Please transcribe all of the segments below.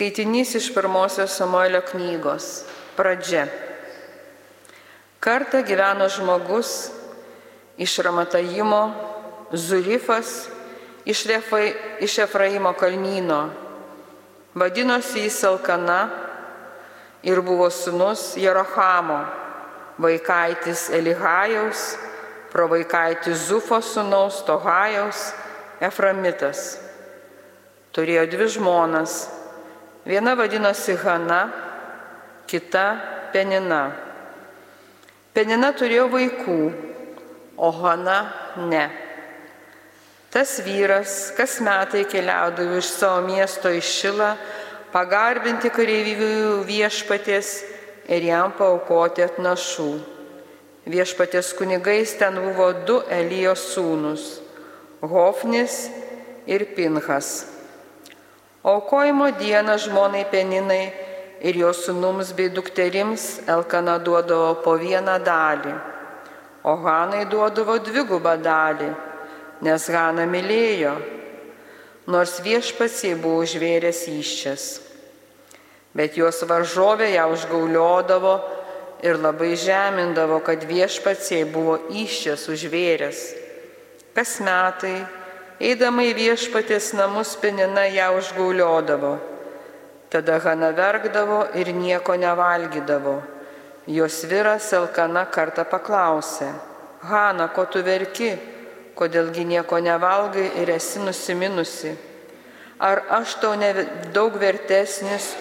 Skaitinys iš pirmosios Samuelio knygos. Pradžia. Kartą gyveno žmogus iš Ramatajimo, Zurifas, iš, Refai, iš Efraimo kalnyno. Vadinosi jis Alkana ir buvo sunus Jerohamo, vaikaitis Elihajaus, provaikaitis Zufo sunaus Tohajaus, Eframitas. Turėjo dvi žmonas Viena vadinosi Hana, kita Penina. Penina turėjo vaikų, o Hana ne. Tas vyras kas metai keliaudavo iš savo miesto į Šilą, pagarbinti kareivių viešpatės ir jam paukoti atnašų. Viešpatės kunigais ten buvo du Elijos sūnus - Hofnis ir Pinhas. Aukojimo dieną žmonai Peninai ir jos sunums bei dukterims Elkana duodavo po vieną dalį, o Hanai duodavo dvigubą dalį, nes Hana mylėjo, nors viešpats jai buvo užvėręs iščias. Bet jos varžovė ją užgauliodavo ir labai žemindavo, kad viešpats jai buvo iščias užvėręs. Kas metai Eidama į viešpatės namus penina ją užgauliodavo. Tada Hana verkdavo ir nieko nevalgydavo. Jos vyras Elkana kartą paklausė, Hana, ko tu verki, kodėlgi nieko nevalgai ir esi nusiminusi? Ar aš tau ne daug vertesnis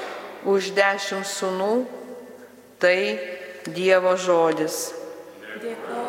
už dešimt sunų? Tai Dievo žodis. Dėkojame.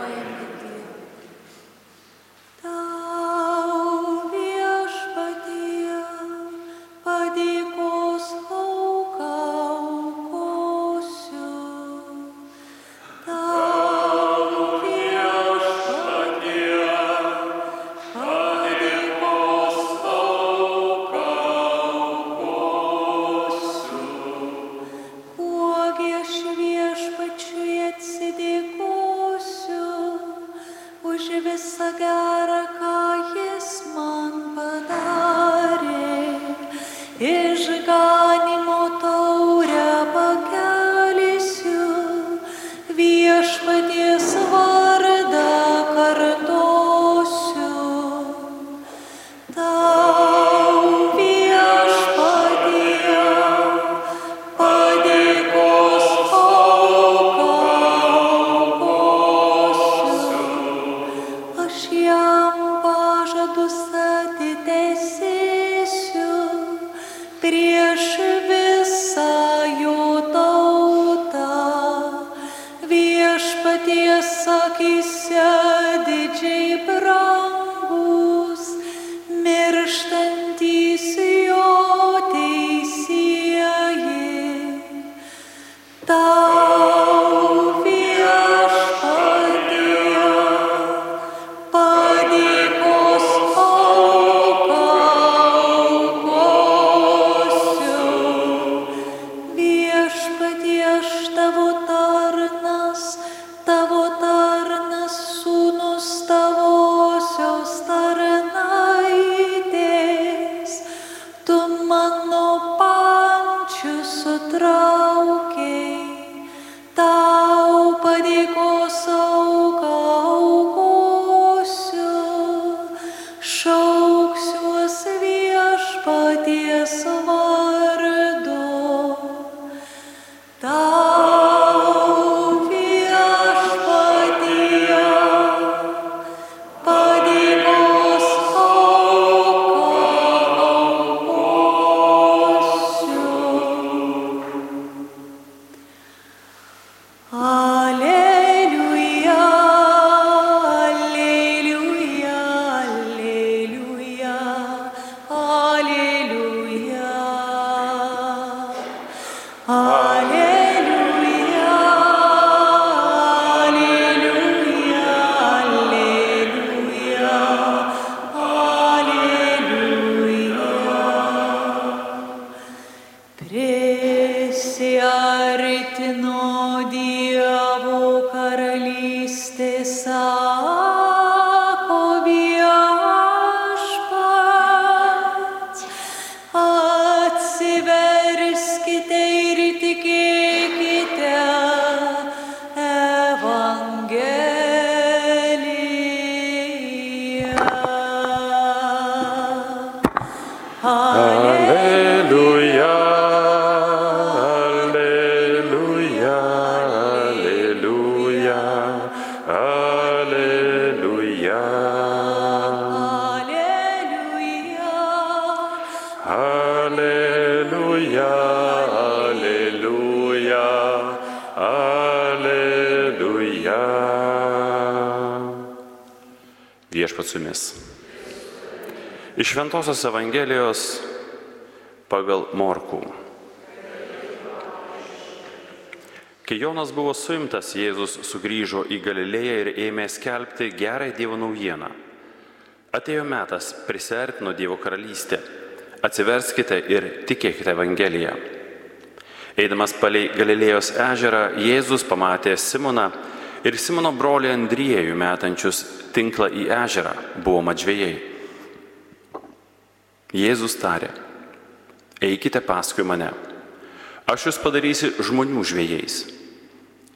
heart. Iš Šventojios Evangelijos pagal Morkų. Kai Jonas buvo suimtas, Jėzus sugrįžo į Galilėją ir ėmė skelbti gerąją Dievo naujieną. Atėjo metas, prisertino Dievo karalystė. Atsiverskite ir tikėkite Evangeliją. Eidamas palei Galilėjos ežerą, Jėzus pamatė Simoną ir Simono brolį Andriejų metančius tinklą į ežerą, buvo madžvėjai. Jėzus tarė, eikite paskui mane, aš jūs padarysiu žmonių žvėjais.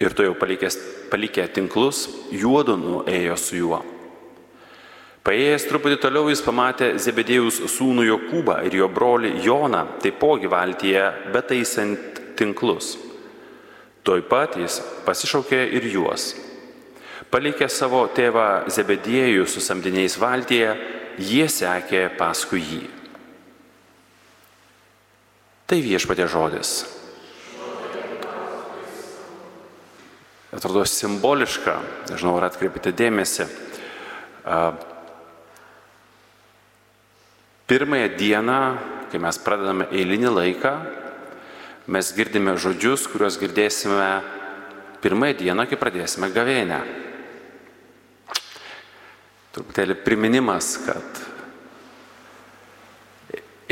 Ir to jau palikęs, palikę tinklus, juodu nuėjo su juo. Paėjęs truputį toliau jis pamatė Zebedėjus sūnų Jokūbą ir jo brolį Joną, taipogi valtyje, betaisant tinklus. Tuoj pat jis pasišaukė ir juos. Palikė savo tėvą Zebedėjų su samdiniais valtyje, jie sekė paskui jį. Tai viešpatė žodis. Atrodo simboliška, nežinau, ar atkreipite dėmesį. Pirmąją dieną, kai mes pradedame eilinį laiką, mes girdime žodžius, kuriuos girdėsime pirmąją dieną, kai pradėsime gavėnę. Truputėlį priminimas, kad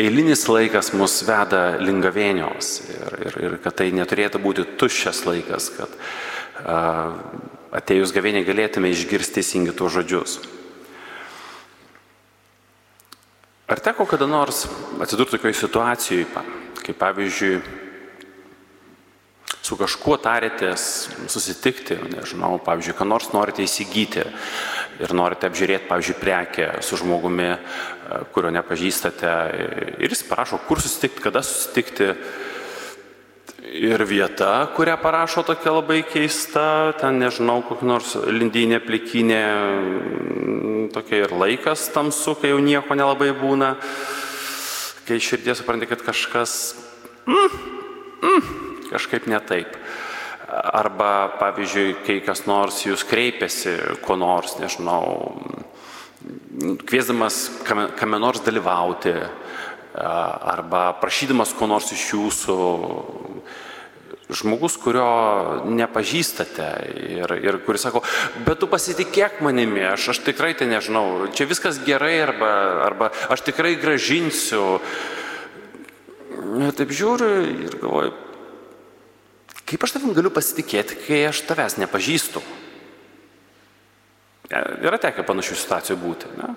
eilinis laikas mus veda link gavėnios ir, ir, ir kad tai neturėtų būti tuščias laikas, kad a, atėjus gavėnė galėtume išgirsti teisingai tuos žodžius. Ar teko kada nors atsidurti tokioje situacijoje, kaip pavyzdžiui, su kažkuo tarėtės susitikti, nežinau, pavyzdžiui, ką nors norite įsigyti ir norite apžiūrėti, pavyzdžiui, prekę su žmogumi, kurio nepažįstate ir jis parašo, kur susitikti, kada susitikti. Ir vieta, kurią parašo tokia labai keista, ten nežinau, kokia nors lindynė, plikinė, tokia ir laikas tamsu, kai jau nieko nelabai būna, kai širdies supranti, kad kažkas mm, mm, kažkaip ne taip. Arba, pavyzdžiui, kai kas nors jūs kreipiasi, ko nors, nežinau, kviesdamas kame, nors dalyvauti, arba prašydamas ko nors iš jūsų, žmogus, kurio nepažįstate ir, ir kuris sako, bet tu pasitikėk manimi, aš, aš tikrai tai nežinau, čia viskas gerai arba, arba aš tikrai gražinsiu. Ir taip žiūriu ir galvoju, kaip aš tavim galiu pasitikėti, kai aš tavęs nepažįstu. Yra tekę panašių situacijų būti. Ne?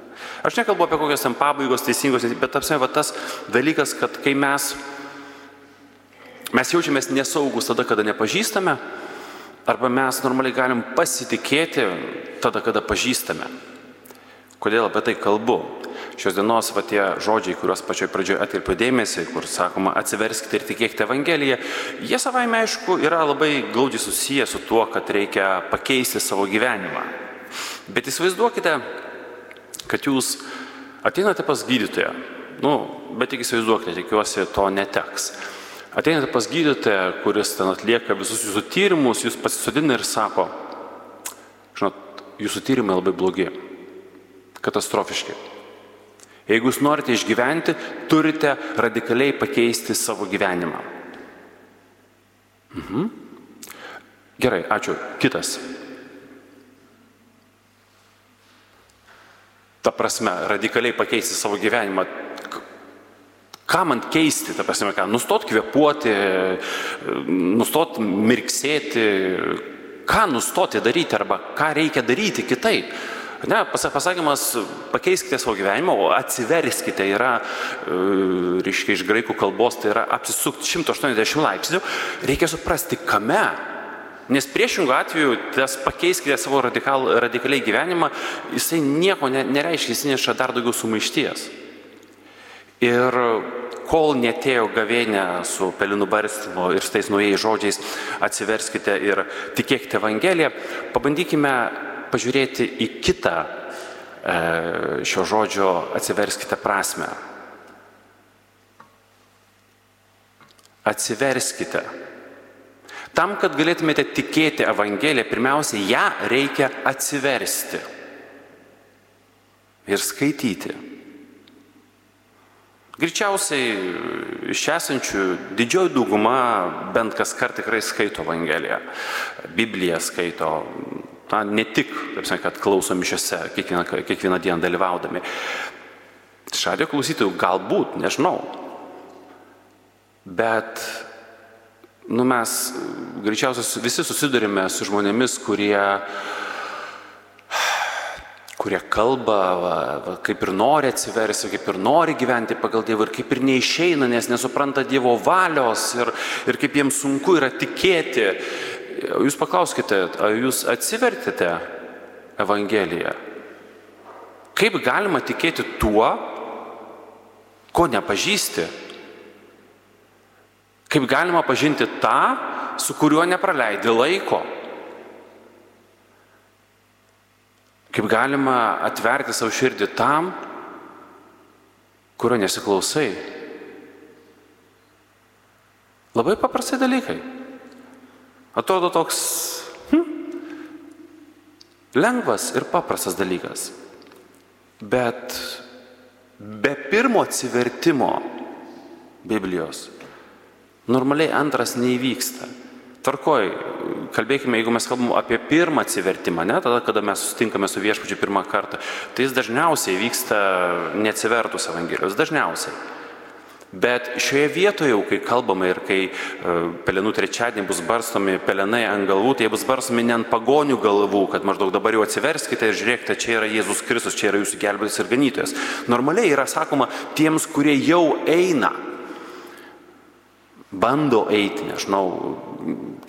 Aš nekalbu apie kokias ten pabaigos teisingos, bet apsime va tas dalykas, kad kai mes Mes jaučiamės nesaugus tada, kada nepažįstame, arba mes normaliai galim pasitikėti tada, kada pažįstame. Kodėl apie tai kalbu? Šios dienos va tie žodžiai, kuriuos pačioj pradžioje atkirpiu dėmesį, kur sakoma atsiverskite ir tikėkite Evangeliją, jie savaime aišku yra labai glaudžiai susiję su tuo, kad reikia pakeisti savo gyvenimą. Bet įsivaizduokite, kad jūs ateinate pas gydytoją. Nu, bet tik įsivaizduokite, tikiuosi, to neteks. Ateinate pas gydytoją, kuris ten atlieka visus jūsų tyrimus, jūs pasisodina ir sako, žinot, jūsų tyrimai labai blogi, katastrofiški. Jeigu jūs norite išgyventi, turite radikaliai pakeisti savo gyvenimą. Mhm. Gerai, ačiū. Kitas. Ta prasme, radikaliai pakeisti savo gyvenimą. Ką man keisti, ta prasme, ką, nustot kvepuoti, nustot mirksėti, ką nustoti daryti arba ką reikia daryti kitaip. Ne, pasakymas, pakeiskite savo gyvenimą, o atsiverskite yra, reiškia, iš graikų kalbos, tai yra apsisukti 180 laipsnių, reikia suprasti, kame. Nes priešingų atveju tas pakeiskite savo radikal, radikaliai gyvenimą, jisai nieko ne, nereiškia, jis neša dar daugiau sumaišties. Ir kol netėjo gavėnė su pelinų barstymu ir tais naujais žodžiais atsiverskite ir tikėkite Evangeliją, pabandykime pažiūrėti į kitą e, šio žodžio atsiverskite prasme. Atsiverskite. Tam, kad galėtumėte tikėti Evangeliją, pirmiausia, ją reikia atsiversti ir skaityti. Greičiausiai iš esančių didžioji dauguma bent kas kart tikrai skaito Evangeliją, Bibliją skaito, na, ne tik, taip sakant, kad klausom mišiose kiekvieną, kiekvieną dieną dalyvaudami. Šadio klausytojų galbūt, nežinau. Bet nu, mes greičiausiai visi susidurime su žmonėmis, kurie kurie kalba, va, va, kaip ir nori atsiversti, kaip ir nori gyventi pagal Dievą ir kaip ir neišeina, nes nesupranta Dievo valios ir, ir kaip jiems sunku yra tikėti. Jūs paklauskite, ar jūs atsivertėte Evangeliją? Kaip galima tikėti tuo, ko nepažįsti? Kaip galima pažinti tą, su kuriuo nepraleidi laiko? Kaip galima atverti savo širdį tam, kurio nesiklausai. Labai paprastai dalykai. Atrodo toks hm, lengvas ir paprastas dalykas. Bet be pirmo atsivertimo Biblijos normaliai antras neįvyksta. Tvarkoj, kalbėkime, jeigu mes kalbam apie pirmą atsivertimą, ne, tada, kada mes sustinkame su viešpačiu pirmą kartą, tai jis dažniausiai vyksta neatsivertus Evangelijos, dažniausiai. Bet šioje vietoje jau, kai kalbame ir kai uh, pelenų trečiadienį bus barstomi pelenai ant galvų, tai jie bus barstomi ne ant pagonių galvų, kad maždaug dabar jau atsiverskite ir žiūrėkite, čia yra Jėzus Kristus, čia yra jūsų gelbėtis ir ganytojas. Normaliai yra sakoma tiems, kurie jau eina bando eiti, nežinau,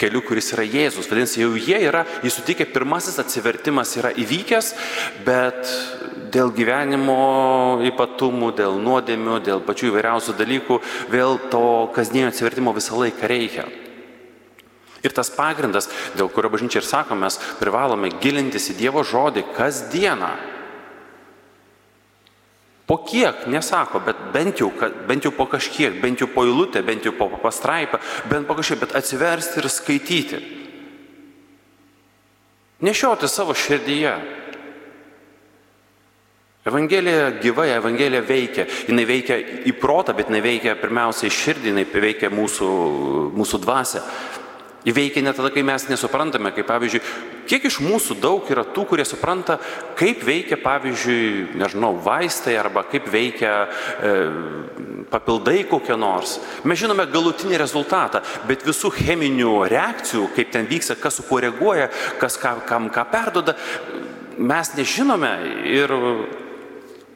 keliu, kuris yra Jėzus. Vadinasi, jau jie yra, jis sutikė, pirmasis atsivertimas yra įvykęs, bet dėl gyvenimo ypatumų, dėl nuodėmių, dėl pačių įvairiausių dalykų, vėl to kasdienio atsivertimo visą laiką reikia. Ir tas pagrindas, dėl kurio bažnyčia ir sako, mes privalome gilintis į Dievo žodį kasdieną. Po kiek, nesako, bet bent jau, bent jau po kažkiek, bent jau po eilutę, bent jau po pastraipą, bent po kažkiek, bet atsiversti ir skaityti. Nešioti savo širdyje. Evangelija gyva, Evangelija veikia. Jis veikia į protą, bet jinai veikia pirmiausiai širdį, jinai veikia mūsų, mūsų dvasę. Įveikia net tada, kai mes nesuprantame, kaip pavyzdžiui, kiek iš mūsų daug yra tų, kurie supranta, kaip veikia, pavyzdžiui, nežinau, vaistai arba kaip veikia e, papildai kokie nors. Mes žinome galutinį rezultatą, bet visų cheminių reakcijų, kaip ten vyksta, kas su kuo reaguoja, kas ką, kam ką perdoda, mes nežinome ir,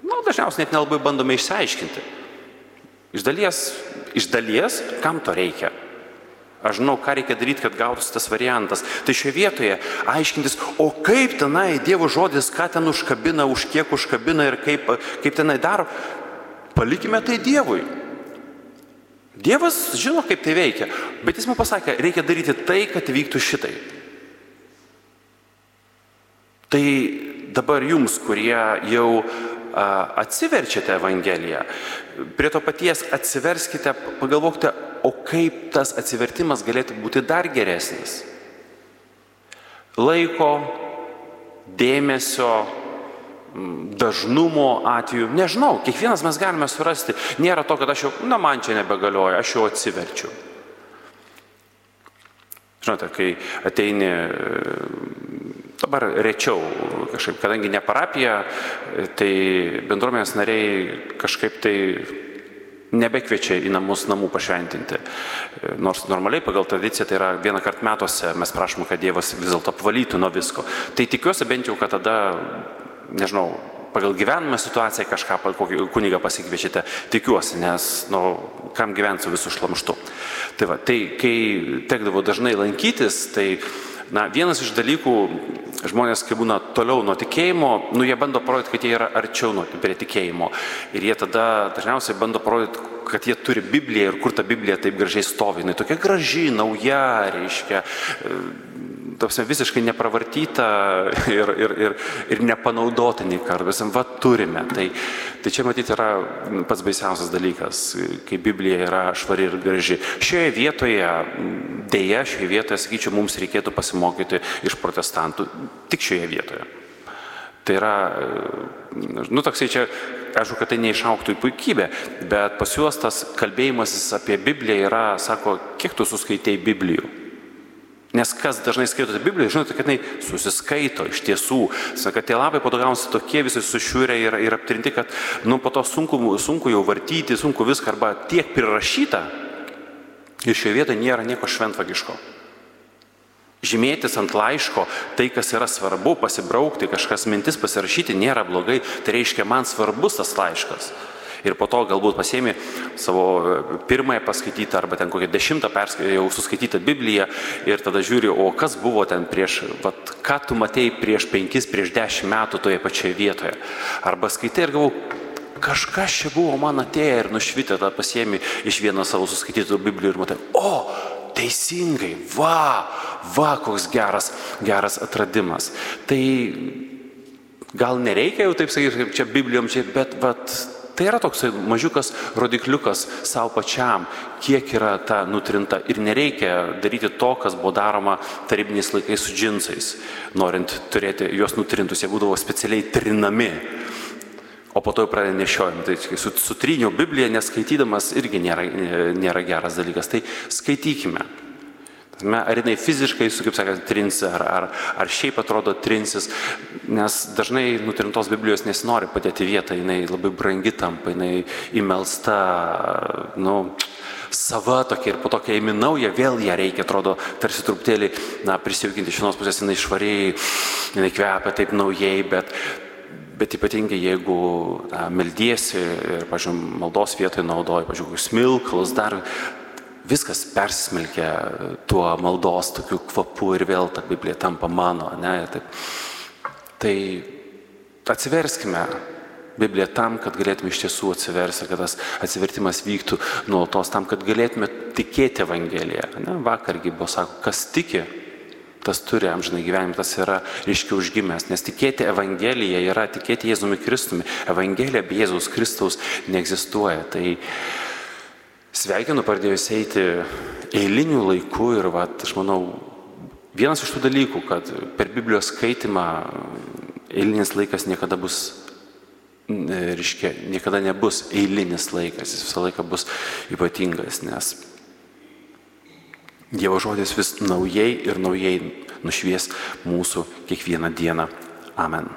nu, dažniausiai net nelabai bandome išsiaiškinti. Iš dalies, iš dalies, kam to reikia? Aš žinau, ką reikia daryti, kad gautųsi tas variantas. Tai šioje vietoje aiškintis, o kaip tenai Dievo žodis, ką ten užkabina, už kiek užkabina ir kaip, kaip tenai daro, palikime tai Dievui. Dievas žino, kaip tai veikia, bet jis man pasakė, reikia daryti tai, kad vyktų šitai. Tai dabar jums, kurie jau atsiverčiate Evangeliją, prie to paties atsiverskite, pagalvokite, o kaip tas atsivertimas galėtų būti dar geresnis. Laiko, dėmesio, dažnumo atveju, nežinau, kiekvienas mes galime surasti. Nėra to, kad aš jau, na man čia nebegalioja, aš jau atsiverčiu. Žinote, kai ateini dabar rečiau kažkaip, kadangi ne parapija, tai bendruomenės nariai kažkaip tai nebekviečia į namus namų pašventinti. Nors normaliai pagal tradiciją tai yra vieną kartą metuose mes prašom, kad Dievas vis dėlto apvalytų nuo visko. Tai tikiuosi bent jau, kad tada, nežinau, pagal gyvenimą situaciją kažką, kokį kunigą pasikviečiate, tikiuosi, nes, nu, kam gyventi su visų šlamštu. Tai va, tai kai tekdavo dažnai lankytis, tai Na, vienas iš dalykų, žmonės, kai būna toliau nuo tikėjimo, nu, jie bando parodyti, kad jie yra arčiau nuo prie tikėjimo. Ir jie tada dažniausiai bando parodyti, kad jie turi Bibliją ir kur ta Biblija taip gražiai stovi. Jis tokia graži, nauja, reiškia, topsime, visiškai nepravartyta ir, ir, ir, ir nepanaudota nei kartą. Visam, va, turime. Tai, tai čia matyti yra pats baisiausias dalykas, kai Biblija yra švari ir graži. Šioje vietoje, dėja, šioje vietoje, sakyčiau, mums reikėtų pasimokyti iš protestantų. Tik šioje vietoje. Tai yra, nu, toksai čia, aišku, kad tai neišauktų į puikybę, bet pas juos tas kalbėjimasis apie Bibliją yra, sako, kiek tu suskaitėjai Biblijų. Nes kas dažnai skaitote Bibliją, žinote, kad jinai susiskaito iš tiesų. Sako, kad tie lapai po to gaunasi tokie visi sušiūrę ir, ir aptrinti, kad nu, po to sunku, sunku jau vartyti, sunku viską arba tiek prirašyta. Ir šioje vietoje nėra nieko šventvagiško. Žymėtis ant laiško tai, kas yra svarbu, pasibraukti, kažkas mintis pasirašyti nėra blogai, tai reiškia, man svarbus tas laiškas ir po to galbūt pasiemi savo e, pirmąją paskaitytą arba ten kokią dešimtą jau suskaitytą Bibliją ir tada žiūri, o kas buvo ten prieš, vat, ką tu matėjai prieš penkis, prieš dešimt metų toje pačioje vietoje. Arba skaitai ir galvau, kažkas čia buvo man atėję ir nušvitę, tada pasiemi iš vieno savo suskaitytų Biblijų ir matai, o, teisingai, va, va, koks geras, geras atradimas. Tai gal nereikia jau taip sakyti, kaip čia Biblijom čia, bet vat, Tai yra toks mažiukas rodikliukas savo pačiam, kiek yra ta nutrinta. Ir nereikia daryti to, kas buvo daroma tarybiniais laikais su džinsais, norint turėti juos nutrintus. Jie būdavo specialiai trinami. O po to jau pradeda nešiojami. Tai su, sutryniau Bibliją neskaitydamas irgi nėra, nėra geras dalykas. Tai skaitykime. Ar jinai fiziškai, su, kaip sakant, trinsi, ar, ar, ar šiaip atrodo trinsis, nes dažnai nutrintos Biblijos nesinori padėti vietą, jinai labai brangi tampa, jinai įmelsta, nu, sava tokia ir po to, kai įimi naują, vėl ją reikia, atrodo, tarsi truputėlį, na, prisijaukinti iš vienos pusės, jinai švariai, jinai kvepia taip naujai, bet Bet ypatingai jeigu na, meldiesi ir, pažiūrėjau, maldos vietoje naudoji, pažiūrėjau, smilkalus, dar viskas persismelkia tuo maldos tokiu kvapu ir vėl ta Biblija tampa mano. Ne, taip. Tai atsiverskime Bibliją tam, kad galėtume iš tiesų atsiversti, kad tas atsivertimas vyktų nuolatos, tam, kad galėtume tikėti Evangeliją. Ne? Vakargi buvo sako, kas tiki, tas turi amžinai gyvenimą, tas yra ryškiai užgimęs, nes tikėti Evangeliją yra tikėti Jėzumi Kristumi. Evangelija be Jėzaus Kristaus neegzistuoja. Tai sveikinu pradėjus eiti eilinių laikų ir, va, aš manau, vienas iš tų dalykų, kad per Biblijos skaitimą eilinis laikas niekada bus, reiškia, niekada nebus eilinis laikas, jis visą laiką bus ypatingas, nes Dievo žodis vis naujai ir naujai nušvies mūsų kiekvieną dieną. Amen.